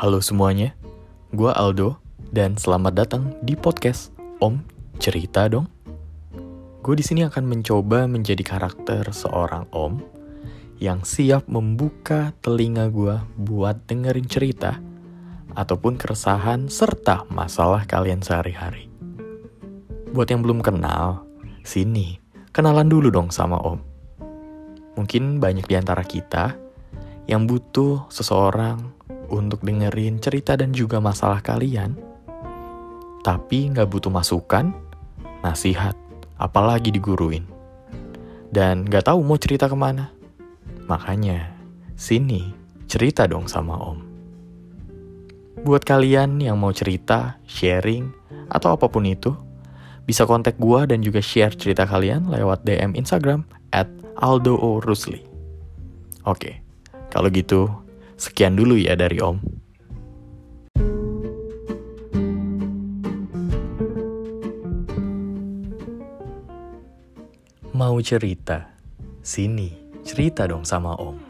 Halo semuanya, gue Aldo dan selamat datang di podcast Om Cerita Dong. Gue di sini akan mencoba menjadi karakter seorang om yang siap membuka telinga gue buat dengerin cerita ataupun keresahan serta masalah kalian sehari-hari. Buat yang belum kenal, sini kenalan dulu dong sama om. Mungkin banyak di antara kita yang butuh seseorang untuk dengerin cerita dan juga masalah kalian, tapi nggak butuh masukan, nasihat, apalagi diguruin. Dan nggak tahu mau cerita ke mana. Makanya, sini cerita dong sama om. Buat kalian yang mau cerita, sharing, atau apa pun itu, bisa kontak gua dan juga share cerita kalian lewat DM Instagram at. Oke, kalau gitu, sekian dulu ya dari Om. Mau cerita? Sini, cerita dong sama Om.